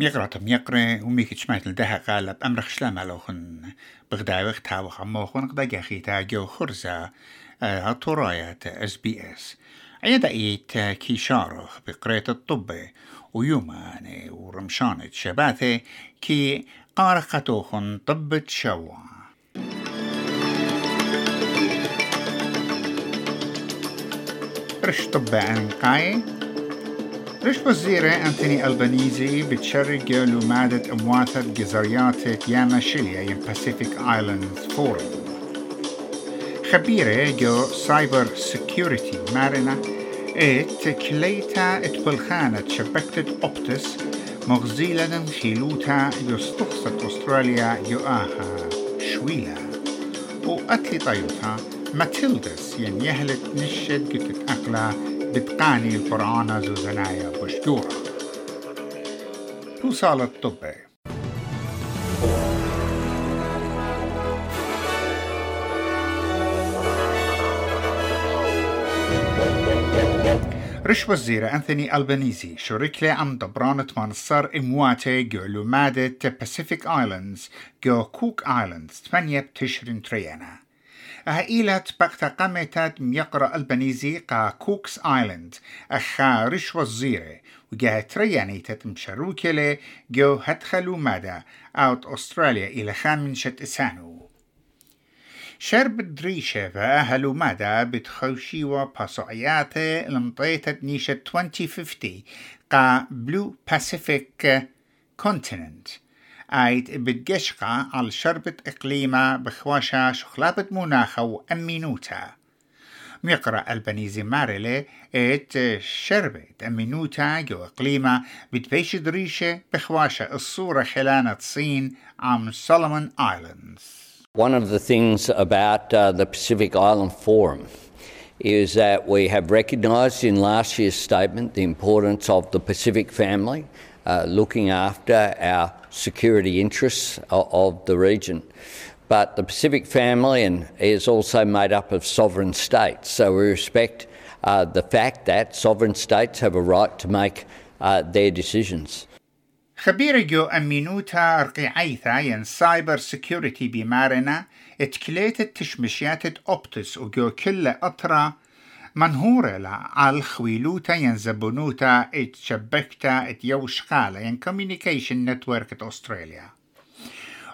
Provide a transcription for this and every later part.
ميقرأ ميقرأ وميك تشمعت لدها قال بأمرخ شلام ألوخن بغداوخ تاوخ أموخن قدا جاخي تاجو خرزة. هطوراية اس بي اس عيدا إيت كي شارخ بقرية الطب ويوماني ورمشانة شباثة كي قارقتوخن طب شوا رش طب أنقاي رش وزيرة أنتوني ألبانيزي بتشرق لمادة أمواثة جزريات ياما شيليا ين باسيفيك آيلاندز فورم خبيرة جو سايبر سيكيورتي مارنا إت كليتا إت بالخانة شبكة أوبتس مغزيلة خيلوتا يستخصت أستراليا جو آها شويلة. وأتلي طيوتا ماتيلدس ين يهلت نشد قتت أقلا بتقاني القرآن زوزنايا بشجورة توصال الطبي رش وزير أنثوني ألبانيزي شريك لي عم دبرانة منصر إمواتي جو لومادة باسيفيك آيلاندز جو كوك آيلاندز ثمانية بتشرين تريانا. أهيلة بقتا قمتات ميقرا ألبانيزي قا كوكس آيلاند أخا رش وزيرة وجاه ترياني تتمشروكي جو هدخلوا مدى أوت أستراليا إلى خان من شت إسانو شرب دريشة فأهلوا مدى بتخوشي وباسوعياته لمطيتة نيشة 2050 قا بلو باسيفيك كونتيننت آيت بتقشقة على شربة إقليمة بخواشة شخلابة مناخة وأمينوتا. ميقرأ البنيزي مارلي ات شربة أمينوتا جو إقليمة بتبيش دريشة بخواشة الصورة خلانة الصين عم سولومون آيلاندز. One of the things about uh, the Pacific Island Forum is that we have recognised in last year's statement the importance of the Pacific family, uh, looking after our security interests of, of, the region. But the Pacific family and is also made up of sovereign states, so we respect uh, the fact that sovereign states have a right to make uh, their decisions. خبير جو أمينوتا رقيعيثا ين سايبر سيكوريتي بمارنا اتكليت تشمشيات أوبتس وجو كل أطرا منهورة لا على خويلوتا ين زبونوتا اتشبكتا ات يوش خالة ين كوميونيكيشن نتورك أستراليا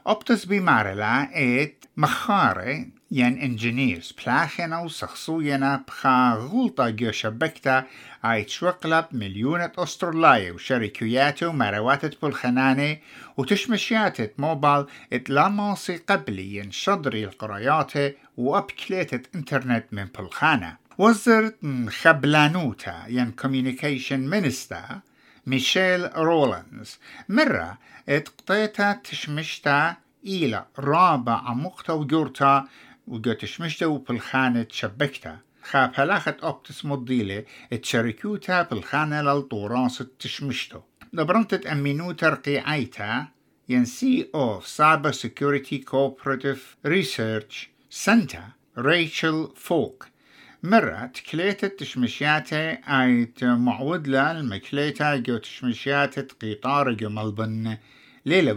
أوبتس بمارلا ات مخارة ين انجينيرز بلاخنا وسخصوينا بخا غلطة جو شبكتا اي شوقلب مليونة استرلاية وشركياته ومرواتة بالخنانة وتشمشياتة موبال اتلاماسي قبلي ين شضري القرايات وابكليتة إنترنت من بالخانة وزرت خبلانوتا ين كوميونيكيشن مينيستا ميشيل رولانز مرة اتقطيتا تشمشتا إلى رابع عمقتا وجورتا وقتشمشتا وبالخانة شبكتا خاب هلاخت أوبتس مضيلة اتشاركوتا بالخانة للطوراس تشمشتو. دبرنت أمينو ترقيعيتا ين سي أو سايبر سيكوريتي كوبراتيف ريسيرش سنتا ريتشل فوك مرة تكليتت تشمشياته ايت معود المكليتا جو تشمشياته قيطار جو ملبن As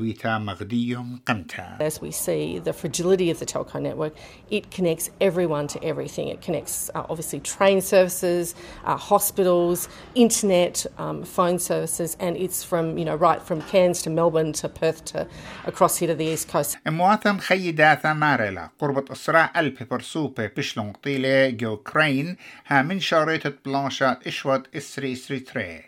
we see the fragility of the telco network, it connects everyone to everything. It connects uh, obviously train services, uh, hospitals, internet, um, phone services, and it's from you know right from Cairns to Melbourne to Perth to across here to the east coast. مواثم خيداثا مارلا قربة أسرع ألب برسوبة بشلون طيلة جو كرين ها من شاريتة بلانشات إشوات إسري إسري تري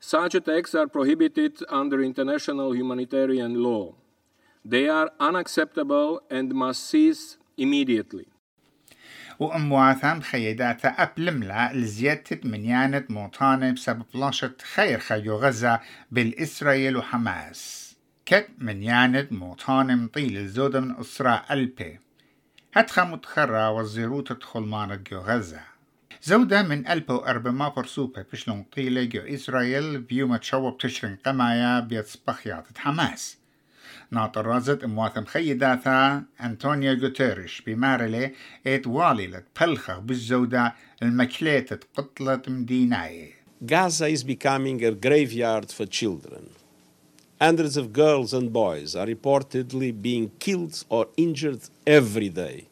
Such attacks are prohibited under international humanitarian law. They are unacceptable and must cease immediately. وأمواثم خيداتا أبلملا لزيادة منيانة موطانة بسبب لاشة خير خيو غزة بالإسرائيل وحماس كت منيانة موطانة مطيل الزودة من أسرة ألبي هتخا متخرة وزيروت تدخل جو غزة زودة من ألبو أربما برسوبة بشلون طيلة جو إسرائيل بيوم تشوب تشرين قمايا بيتصبخيات حماس ناطر رازت امواثم خيداتا أنطونيو غوتيرش بمارلي ات والي بلخة بالزودة المكليتة قتلة مديناي Gaza is becoming a graveyard for children. Hundreds of girls and boys are reportedly being killed or injured every day.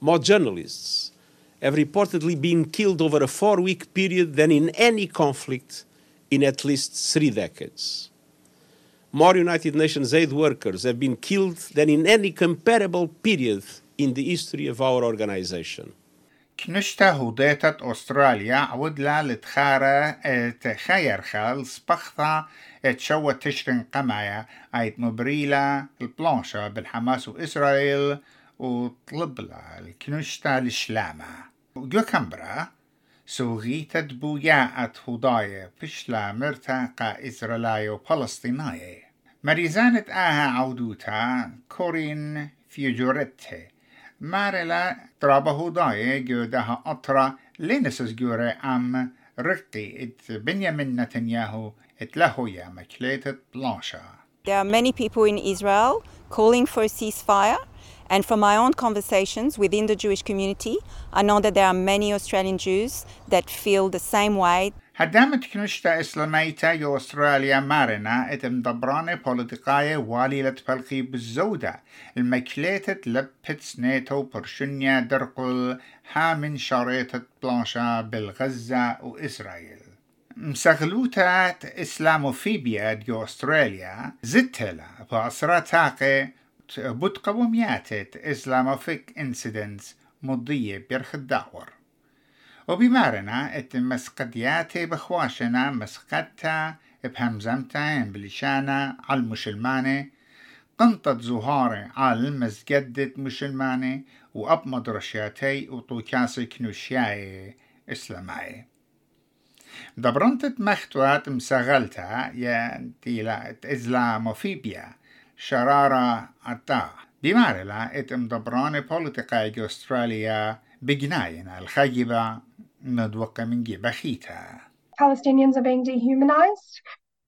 More journalists have reportedly been killed over a four week period than in any conflict in at least three decades. More United Nations aid workers have been killed than in any comparable period in the history of our organization. كنشتا هوديتت أستراليا عودلا لتخارة تخير خال سبختا تشوى تشرين قمايا ايت مبريلا البلانشا بالحماس وإسرائيل وطلب لها الكنشتا لشلامة كمبرا سوغيتت بوياءت هوداية بشلا مرتاقة إسرائيلية وفلسطينية مريزانة آها عودوتا كورين فيجوريتي مارلا ترابه هوداية جودها أطرا لينسس جوري أم رقي ات بنيامين نتنياهو ات لهويا مكليتت بلانشا There are many people in Israel calling for a ceasefire. And from my own conversations within the Jewish community, I know that there are many Australian Jews that feel the same way. هدامت كنشتا إسلاميتا يو أستراليا مارنا اتم دبرانة بوليتيقاية واليلة فلقي بالزودة المكليتة لبت سنيتو برشنيا درقل هامن شريطة بلانشا بالغزة وإسرائيل مسغلوتا إسلاموفيبيا ديو أستراليا زتلا بعصرة تاقي بتقومياتت إسلاموفيك إنسيدنتس مضية برخ الدعور. وبمارنا إت مسقدياتي بخواشنا مسقدتا بهمزمتا بلشانا على المشلمانة. قنطة زهاري على المسجدة مشلمانة. وأب مدرشياتي وطوكاسي كنوشياي إسلامي دبرنتت مختوات مسغلتا يا تيلا إسلاموفيبيا. شرارة أتا بمارلا ات مدبراني بوليتيقاي أستراليا بجناينا الخيبة ندوق من بخيتا Palestinians are being dehumanized.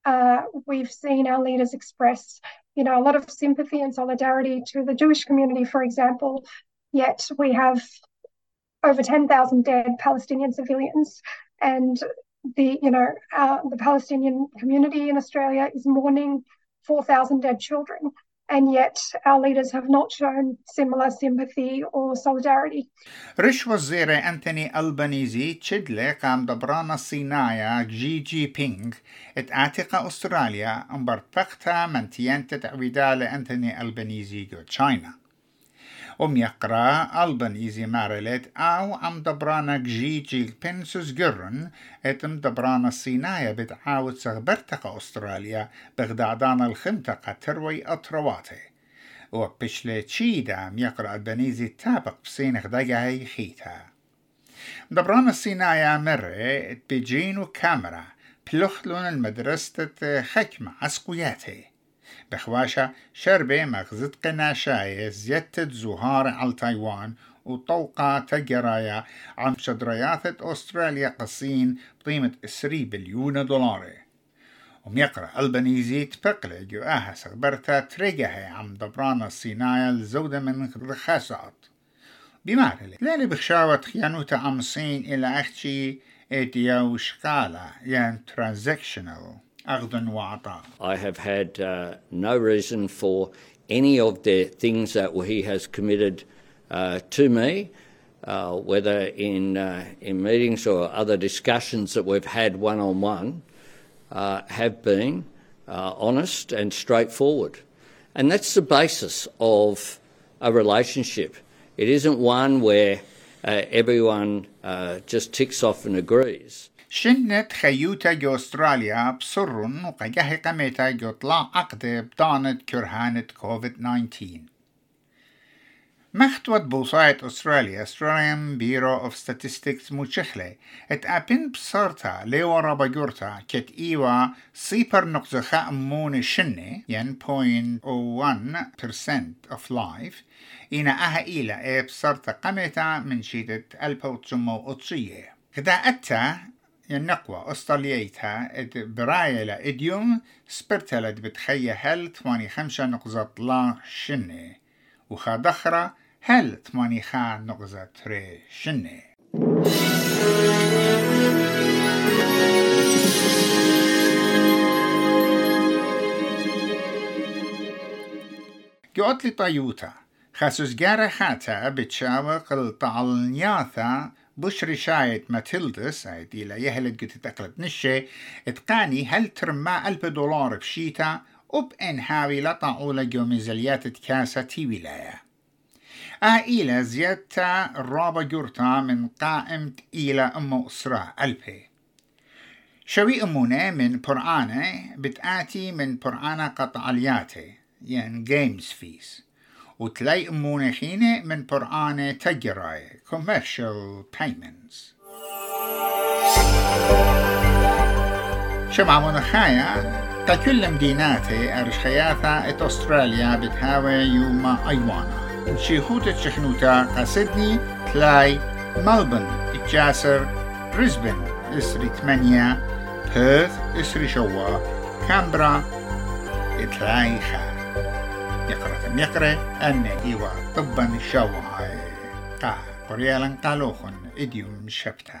Uh, we've seen our leaders express, you know, a lot of sympathy and solidarity to the Jewish community, for example. Yet we have over 10,000 dead Palestinian civilians, and the, you know, uh, the Palestinian community in Australia is mourning 4,000 dead children and yet our leaders have not shown similar sympathy or solidarity. رش وزير أنتوني ألبانيزي تشدلي قام دبرانا الصينايا جي جي بينغ اتعاتق أستراليا امبرتقتا من تيانت تعويدا لأنتوني ألبانيزي جو تشاينا وم يقرأ ألبانيزي مارلت أو أم دبرانا جي جي بنسوس جرن إتم دبرانا الصينايا بتعاود سغبرتقة أستراليا بغدادان الخمتقة تروي أطرواتي. وبشلي تشيدا يقرأ البنيزي تابق بسين غدقاي خيتا. دبرانا الصينايا مرة بيجينو كاميرا بلوخلون المدرسة حكمة عسقوياتي. بخواشة شربة مغزت قناشاية زيتة زهار على تايوان وطوقة تجرايا عم شدريات أستراليا قصين بقيمة 3 بليون دولار وميقرأ البنيزي تبقلي جو آها سغبرتا تريجها عم دبرانا الصينايا الزودة من رخاسات بمعنى لالي بخشاوة خيانوتا عم صين إلى أختي إتيا وشقالة يعني transactional. I have had uh, no reason for any of the things that he has committed uh, to me, uh, whether in uh, in meetings or other discussions that we've had one on one, have been uh, honest and straightforward, and that's the basis of a relationship. It isn't one where uh, everyone just ticks off and agrees. شنت خيوتا جو أستراليا بسرن وقجه قميتا جو طلع عقد بدانت كرهانة كوفيد 19 مختوت بوصايت أستراليا Australian Bureau of Statistics مشخلة ات أبن بصرتا ليورا بجورتا كت إيوا سيبر نقطة خامون شنة ين 0.01% of life. إنا أها إيلا إيه بصرتا قمتا من شيدة ألبا وتسمو أطسية كدا أتا النقوة أستراليتها إد برايلا إديوم سبرتلد بتخيى هل 85 نقطة لا شنة؟ وخا هل 85 نقطة تري شنة؟ جوت لي طيوتا خاسوس جارة خاتا بتشاوق الطعلنياثا بش رشاية ماتيلدس هايدي لا يهلك تتقلب نشي اتقاني هل ترما ألف دولار بشيتا؟ وب إن هاوي لطعو لجو ميزاليات كاسة تي ولاية آئلة زيادة الرابع جورتا من قائمة إلى أم أسرة ألبي شوي أمونة من برعانة بتآتي من برعانة قطعلياتي يعني جيمز فيس وتلاقي أمونة خينة من برعانة تجراي commercial payments. شمع منخايا كل مديناتي أرشخياثا إت أستراليا بتهاوي يوم أيوانا. شيخوتة شخنوتا قصدني تلاي ملبن الجاسر بريسبن إسري ثمانية بيرث إسري شوا كامبرا تلاي خا يقرأ. يقرأ أن إيوا طبا شوا قا قريالا قالوخن إديوم شبتا.